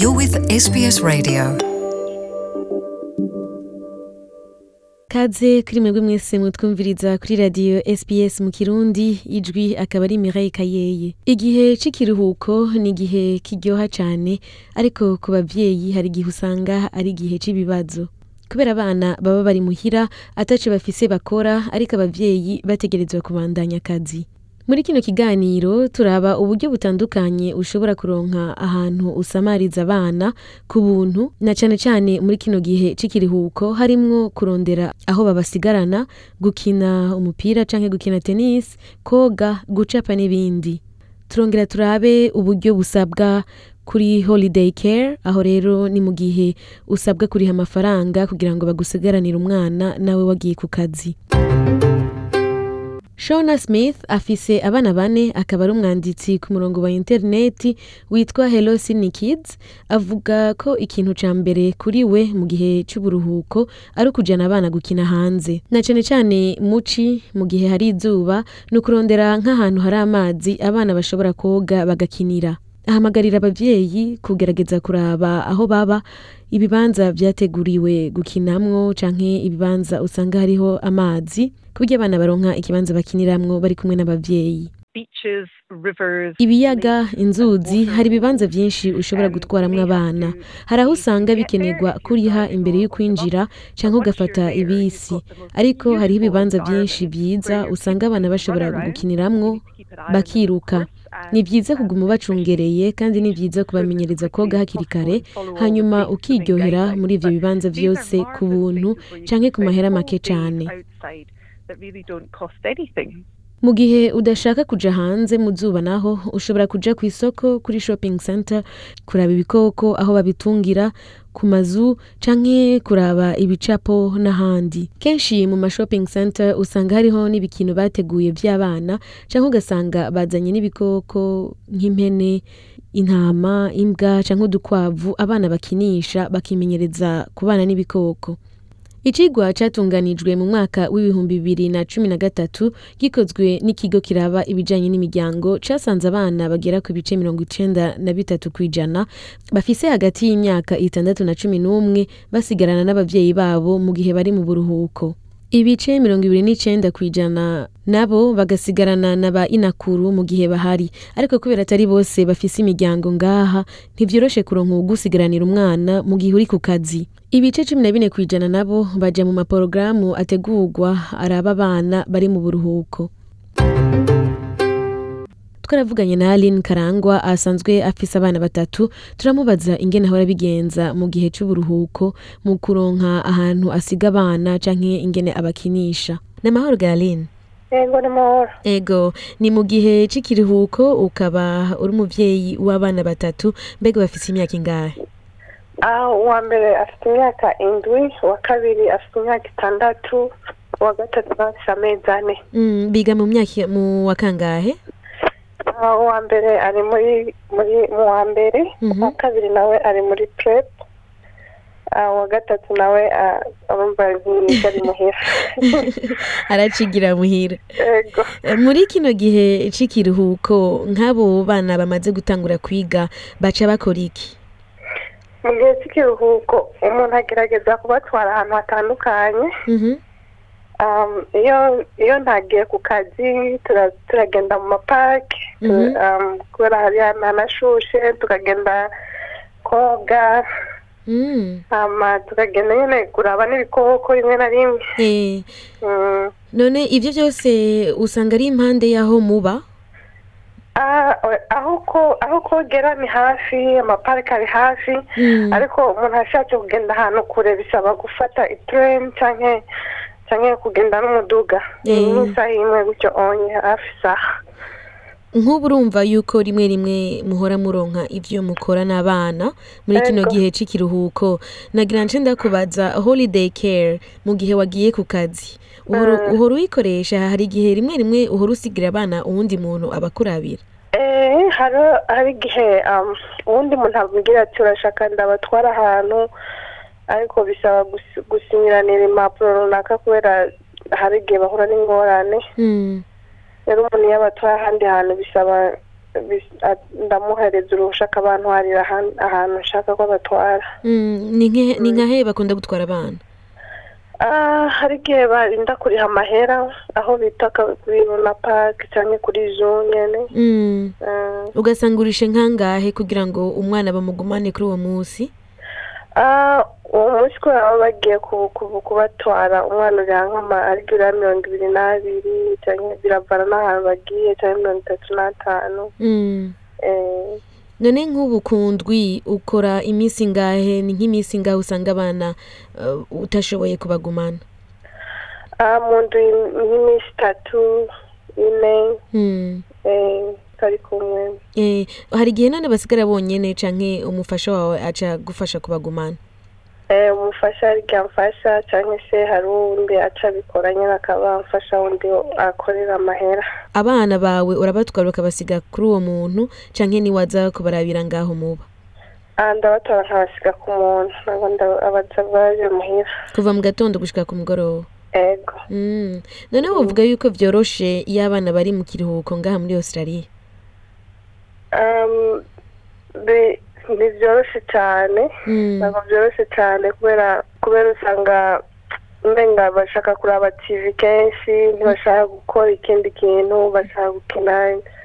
You're with SBS Radio. kaze kuri mwebwe mwese mutwumviriza kuri radiyo SBS mu kirundi ijwi akaba ari Mireille Kayeye. Igihe c'ikiruhuko ni igihe kiryoha cane ariko ku bavyeyi hari igihe usanga ari igihe c'ibibazo. Kubera abana baba bari muhira ataco bafise bakora ariko abavyeyi bategerezwa kubandanya akazi. Muri kino kiganiro turaba uburyo butandukanye ushobora kuronka ahantu usamariza abana ku buntu na cane cane muri kino gihe c'ikiruhuko harimwo kurondera aho babasigarana gukina umupira canke gukina tennis koga gucapa n'ibindi. Turongera turabe uburyo busabwa kuri holiday care aho rero ni mu gihe usabwa kuriha amafaranga kugira ngo bagusigaranire umwana nawe wagiye ku kazi. Shona Smith afise abana bane akaba ari umwanditsi ku murongo wa interineti witwa Hello Sydney Kids avuga ko ikintu ca mbere kuri we mu gihe c'uburuhuko ari ukujana abana gukina hanze. Na cane cane muci mu gihe hari izuba ni ukurondera nk'ahantu hari amazi abana bashobora koga bagakinira. Ahamagarira abavyeyi kugerageza kuraba aho baba. Ibibanza vyateguriwe gukinamwo canke ibibanza usanga hariho amazi ku buryo abana baronka ikibanza bakiniramwo bari kumwe rivers, ibiyaga inzuzi hari ibibanza vyinshi ushobora have abana. hari aho usanga bikenerwa kuriha imbere yo kwinjira Once ugafata ibisi. ariko hariho ibibanza where your usanga abana bashobora of bakiruka. ni um, kuguma ubacungereye kandi ni vyiza kubamenyereza koga hakiri kare hanyuma ukiryohera muri ivyo bibanza vyose ku buntu canke ku mahera make cane. Mu gihe udashaka kuja hanze mu zuba naho ushobora kuja ku isoko kuri shopping center kuraba ibikoko aho babitungira ku mazu canke kuraba ibicapo n'ahandi. Kenshi mu ma shopping center usanga hariho n'ibikino bateguye vy'abana canke ugasanga bazanye n'ibikoko nk'impene intama imbwa canke udukwavu abana bakinisha bakimenyereza kubana n'ibikoko. Icigwa catunganijwe mu mwaka w'ibihumbi bibiri na cumi na gatatu gikozwe n'ikigo kiraba ibijanye n'imiryango casanze abana bagera ku bice mirongo icenda na bitatu kw'ijana bafise hagati y'imyaka itandatu na cumi n'umwe basigarana n'abavyeyi babo mu gihe bari mu buruhuko. Ibice mirongo ibiri n'icenda kw'ijana nabo bagasigarana na ba inakuru mu gihe bahari. Ariko kubera atari bose bafise imiryango ngaha ntivyoroshe kuronka uwugusigaranira umwana mu gihe uri ku kazi. Ibice cumi na bine kw'ijana nabo baja mu maporogaramu ategurwa araba abana bari mu buruhuko. Twaravuganye na Aline Karangwa asanzwe afise abana batatu turamubaza ingene ahora abigenza mu gihe c'uburuhuko mu kuronka ahantu asiga abana canke ingene abakinisha. N'amahoro ga Aline. Yego ni mahoro. ego ni mu gihe c'ikiruhuko ukaba uri umuvyeyi w'abana batatu mbega bafise imyaka ingahe Ah, uwa mbere afite imyaka indwi, uwa kabiri afite imyaka itandatu, uwa gatatu afite amezi ane. mm, biga mu myaka mu wa kangahe Ah, uwa mbere ari muri muri mu wa mbere, Mhm. uwa kabiri nawe ari muri prep. Ah, uwa gatatu nawe ah, urumva yiga ari muhira. aracigira muhira Yego. Eh, muri kino gihe c'ikiruhuko nk'abo bana bamaze gutangura kwiga baca bakora iki Mu gihe cy'ikiruhuko umuntu agerageza kubatwara ahantu hatandukanye. Mhm. Um, iyo ntagiye ku kazi tura- turagenda mu maparike Mhm. um, kubera hari hanashushe tukagenda koga Mm. hama tukagenda nyine kuraba n'ibikoko rimwe na rimwe Eh, Mm. none ivyo vyose usanga ari impande y'aho muba Ah, aho ko aho kogera ni hafi amaparike ari hafi Mm. ariko umuntu ashatse kugenda ahantu kure bisaba gufata itureni canke kugenda n'umuduga Eh. nk'isaha imwe gutyo onye hafi isaha nk'ubu urumva yuko rimwe rimwe muhora muronka ivyo mukora n'abana muri kino gihe c'ikiruhuko. Nagira nce ndakubaza holiday care mu gihe wagiye ku kazi. Uhora uhora uyikoresha? Hari igihe rimwe rimwe uhora usigira abana uwundi muntu abakurabira? Eh, hari igihe um, uwundi muntu abwira ati urashaka ndabatwara ahantu? Ariko bisaba gusi- gusinyiranira impapuro runaka kubera hari igihe bahura n'ingorane. Mm. Rero umuntu iyo abatwaye ahandi hantu bisaba ndamuhereza uruhusha akabantwarira ahan- ahantu nshaka ko abatwara Mm, ni nke- ni nka he bakunda gutwara abana? Ah, hari igihe barinda kuriha amahera aho bita kuri runa paki cyangwa kuri zoo nyene. Mm, Ah, ugasanga urishe nkangahe kugira ngo umwana bamugumane kuri uwo munsi? Uwo munsi kubera baba bagiye ku- ku- kubatwara umwana uriha nk'ama ariko uriha mirongo ibiri n'abiri cyangwa biravana n'ahantu bagiye cyangwa mirongo itatu n'atanu. Mm. Eh, none nk'ubu ku ndwi ukora iminsi ingahe ni nk'iminsi ingahe usanga abana uh, utashoboye kubagumana? Ah, mu nzu y'iminsi itatu ine. Mm. eh, tari kumwe. Eh, hari igihe none basigara bonyene canke umufasha wawe aca gufasha kubagumana? Eh, umufasha ariko amfasha cyangwa se hari uwundi aca abikora nyine akaba amfasha undi akorera amahera. Abana bawe urabatwara ukabasiga kuri uwo muntu canke niwaza kubarabira ngaho muba Ah, ndabatora nkabasiga ku muntu ntabwo ndabaza baje muhira kuva mu gatondo gushika ku mugoroba? Ego. Mm. none wovuga yuko vyoroshe iyo abana bari mu kiruhuko ngaha muri australia? Ntibyoroshye cyane Mm. ntabwo byoroshye cyane kubera kubera usanga umenga bashaka kuraba tv kenshi ntibashaka gukora ikindi kintu bashaka gukina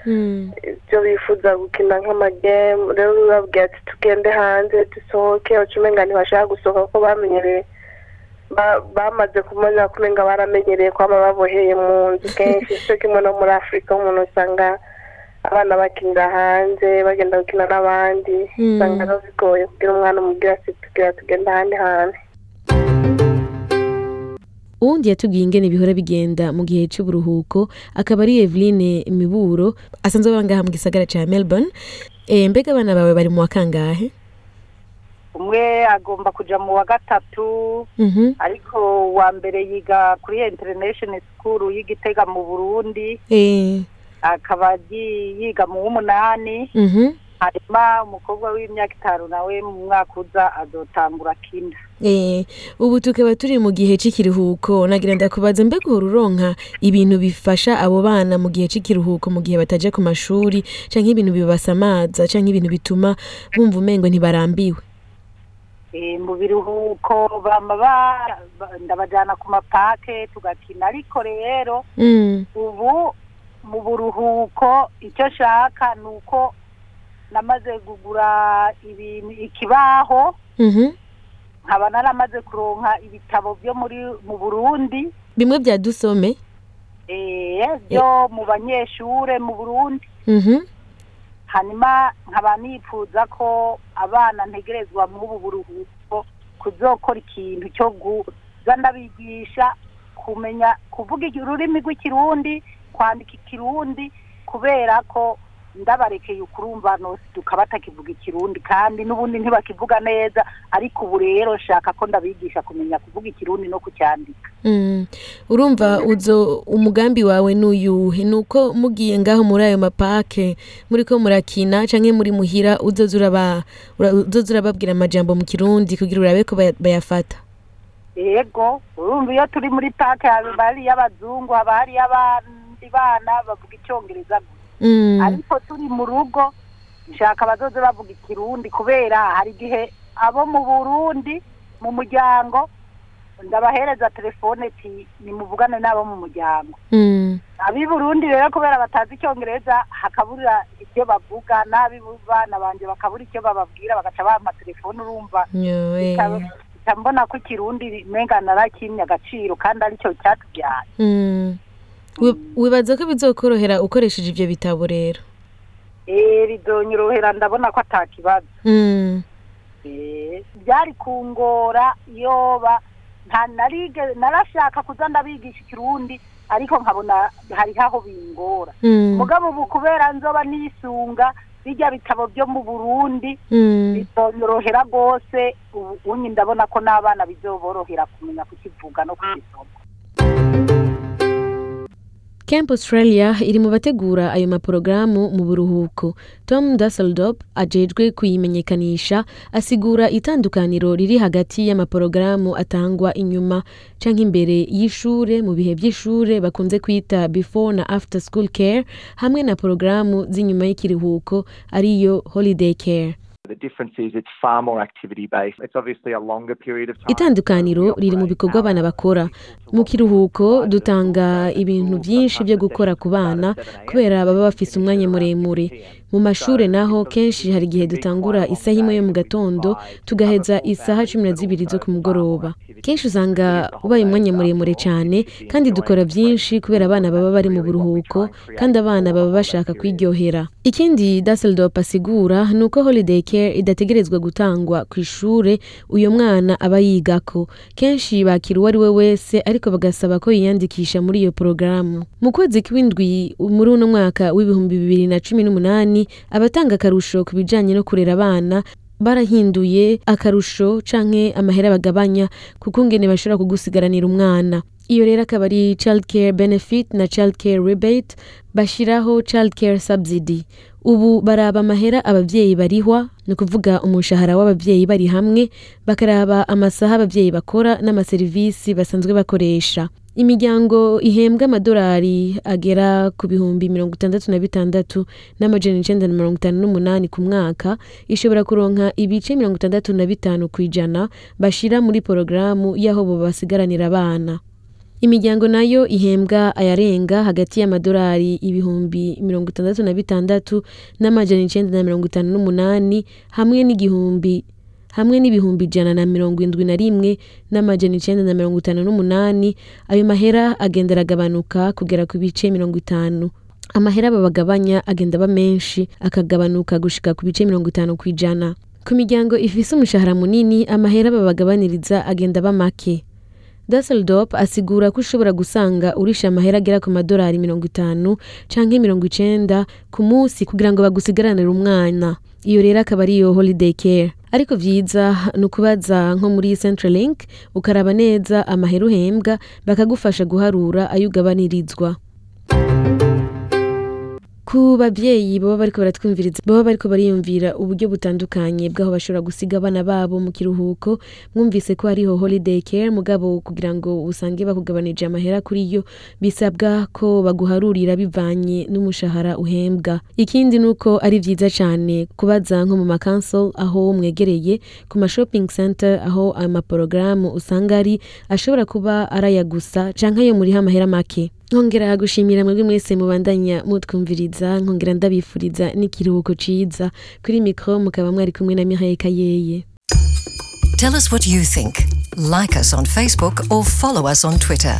Mm. ibyo bifuza gukina nk'amagemu rero bababwira ati tugende hanze dusohoke umenga ntibashaka gusohoka kuko bamenyereye ba- bamaze kumenya ko umenga baramenyereye kwama baboheye mu nzu kenshi cyo kimwe no muri afurika umuntu usanga abana bakinira hanze bagenda gukina n'abandi Mm. usanga rero bigoye kugira umwana umubwira ati tugira tugenda ahandi hantu. Uwundi yatubwiye ingene bihora bigenda mu gihe c'uburuhuko akaba ari Eveline Miburo asanzwe aba ngaha mu gisagara ca Melbourne. E, mbega abana bawe bari mu wa kangahe umwe agomba kuja mu wa gatatu Mhm. ariko uwa mbere yiga kuri international school y'igitega mu burundi. Eh, akaba yi- yiga mu w'umunani. Mhm. hanyuma umukobwa w'imyaka itanu nawe mu mwaka uza azotangura kinda Eh, ubu tukaba turi mu gihe c'ikiruhuko nagira ndakubaza mbega uhora uronka ibintu bifasha abo bana mu gihe c'ikiruhuko mu gihe bataja ku mashuri canke ibintu bibasamaza canke ibintu bituma bumva umengo ntibarambiwe? Eh, mu biruhuko bama ba- ba- ndabajana ku mapake tugakina. Ariko rero Mm, ubu mu buruhuko icyo nshaka ni uko namaze kugura ibintu ikibaho mhm. nkaba naramaze kuronka ibitabo byo muri mu burundi bimwe vya dusome eh, byo mu banyeshure mu burundi Mhm. hanyuma nkaba nifuza ko abana ntegerezwa muri ubu buruhuko kuzokora ikintu cyo kuza ndabigisha kumenya kuvuga ururimi rw'ikirundi kwandika ikirundi kubera ko ndabarekeye ukurumva nosi batakivuga ikirundi kandi n'ubundi ntibakivuga neza ariko ubu rero nshaka ko ndabigisha kumenya kuvuga ikirundi no kucyandika Mm. urumva uzo umugambi wawe nuyuhe nuko mugiye ngaho muri ayo mapake muriko murakina canke muri muhira uzoza urababwira amajambo mu kirundi kugira urabe ko baya- bayafata yego urumva iyo turi muri pake haba hariyo abazungu haba hariyo abandi bana bavuga icyongereza gusa Mm. ariko turi mu rugo nshaka abazoze bavuga ikirundi kubera hari igihe abo mu burundi mu muryango ndabahereza telefone ti nimuvugane n'abo mu muryango Mm. ab'i burundi rero kubera batazi icyongereza hakabura ibyo bavuga n'ab'i bana banjye bakabura icyo bababwira bagaca bampa telefone urumva mbona ko ikirundi menga narakimye agaciro kandi ari cyo cyatubyaye Mm. Wibaza ko bizokorohera ukoresheje ivyo bitabo rero eh ridonyorohera ndabona ko atakibazo Mm. Eh, byari kungora yoba nta narashaka kuza ndabigisha ikirundi ariko nkabona hari aho bingora Mm. mugabo ubu kubera nzoba nisunga bijya bitabo byo mu burundi Mm. bizonyorohera rwose ubu ndabona ko n'abana bizoborohera kumenya kukivuga no kugisoma Camp Australia iri mu bategura ayo maporogaramu mu buruhuko. Tom Dusseldorp ajejwe kuyimenyekanisha asigura itandukaniro riri hagati y'amaporogaramu atangwa inyuma canke imbere y'ishure mu bihe by'ishure bakunze kwita before na after school care hamwe na porogaramu z'inyuma y'ikiruhuko ariyo holiday care. Itandukaniro riri mu bikorwa abana bakora. Mu kiruhuko dutanga ibintu byinshi byo gukora ku bana kubera baba bafise umwanya muremure. mu mashuri naho kenshi hari igihe dutangura isaha imwe yo mu gatondo tugaheza isaha cumi na zibiri zo ku mugoroba. kenshi usanga ubaye umwanya muremure cyane kandi dukora byinshi kubera abana baba bari mu buruhuko kandi abana baba bashaka kwiryohera ikindi Dusseldorp asigura ni uko holiday care idategerezwa gutangwa ku ishure uyo mwana aba yigako. Kenshi bakira uwo ari we wese ariko bagasaba ko yiyandikisha muri iyo porogaramu mu kwezi kw'indwi muri uno mwaka w'ibihumbi bibiri na cumi n'umunani abatanga akarusho ku bijanye no kurera abana barahinduye akarusho canke amahera bagabanya kuko ngene bashobora kugusigaranira umwana. Iyo rero akaba ari child care benefit na child care rebate bashiraho child care subsidy. Ubu baraba amahera abavyeyi barihwa ni ukuvuga umushahara w'abavyeyi bari hamwe bakaraba amasaha abavyeyi bakora n'amaserivisi basanzwe bakoresha. Imiryango ihembwa amadolari agera ku bihumbi mirongo itandatu na bitandatu n'amajana icenda na mirongo itanu n'umunani ku mwaka ishobora kuronka ibice mirongo itandatu na bitanu ku ijana bashira muri porogaramu y'aho bo basigaranira abana. Imiryango na yo ihembwa ayarenga hagati y'amadolari ibihumbi mirongo itandatu na bitandatu n'amajana icenda na mirongo itanu n'umunani hamwe n'igihumbi hamwe n'ibihumbi ijana na mirongo indwi na rimwe n'amajana icenda na mirongo itanu n'umunani. Ayo mahera agenda aragabanuka kugera ku bice mirongo itanu. Amahera babagabanya agenda aba menshi akagabanuka gushika ku bice mirongo itanu ku ijana. Ku miryango ifise umushahara munini amahera babagabaniriza agenda aba make. Dusseldorp asigura ko ushobora gusanga urisha amahera agera ku madolari mirongo itanu canke mirongo icenda ku munsi kugira ngo bagusigaranire umwana. Iyo rero akaba ariyo holiday care. Ariko vyiza ni ukubaza nko muri Centrelink ukaraba neza amahera uhembwa bakagufasha guharura ayo ugabanirizwa ku bavyeyi baba bariko baratwumviriza baba bariko bariyumvira uburyo butandukanye bw'aho bashobora gusiga abana babo mu kiruhuko. Mwumvise ko hariho holiday care mugabo kugira ngo usange bakugabanije amahera kuri yo bisabwa ko baguharurira bivanye n'umushahara uhembwa. Ikindi nuko ari vyiza cane kubaza nko mu makansel aho mwegereye ku ma shopping center aho amaporogaramu usanga ari ashobora kuba araya gusa canke ayo muriho amahera make. Nkongera gushimira mwebwe mwese mubandanya mutwumviriza nkongera ndabifuriza n'ikiruhuko ciza kuri mikro mukaba mwari kumwe na Mireille Kayeye Tell us what you think. Like us on Facebook or follow us on Twitter.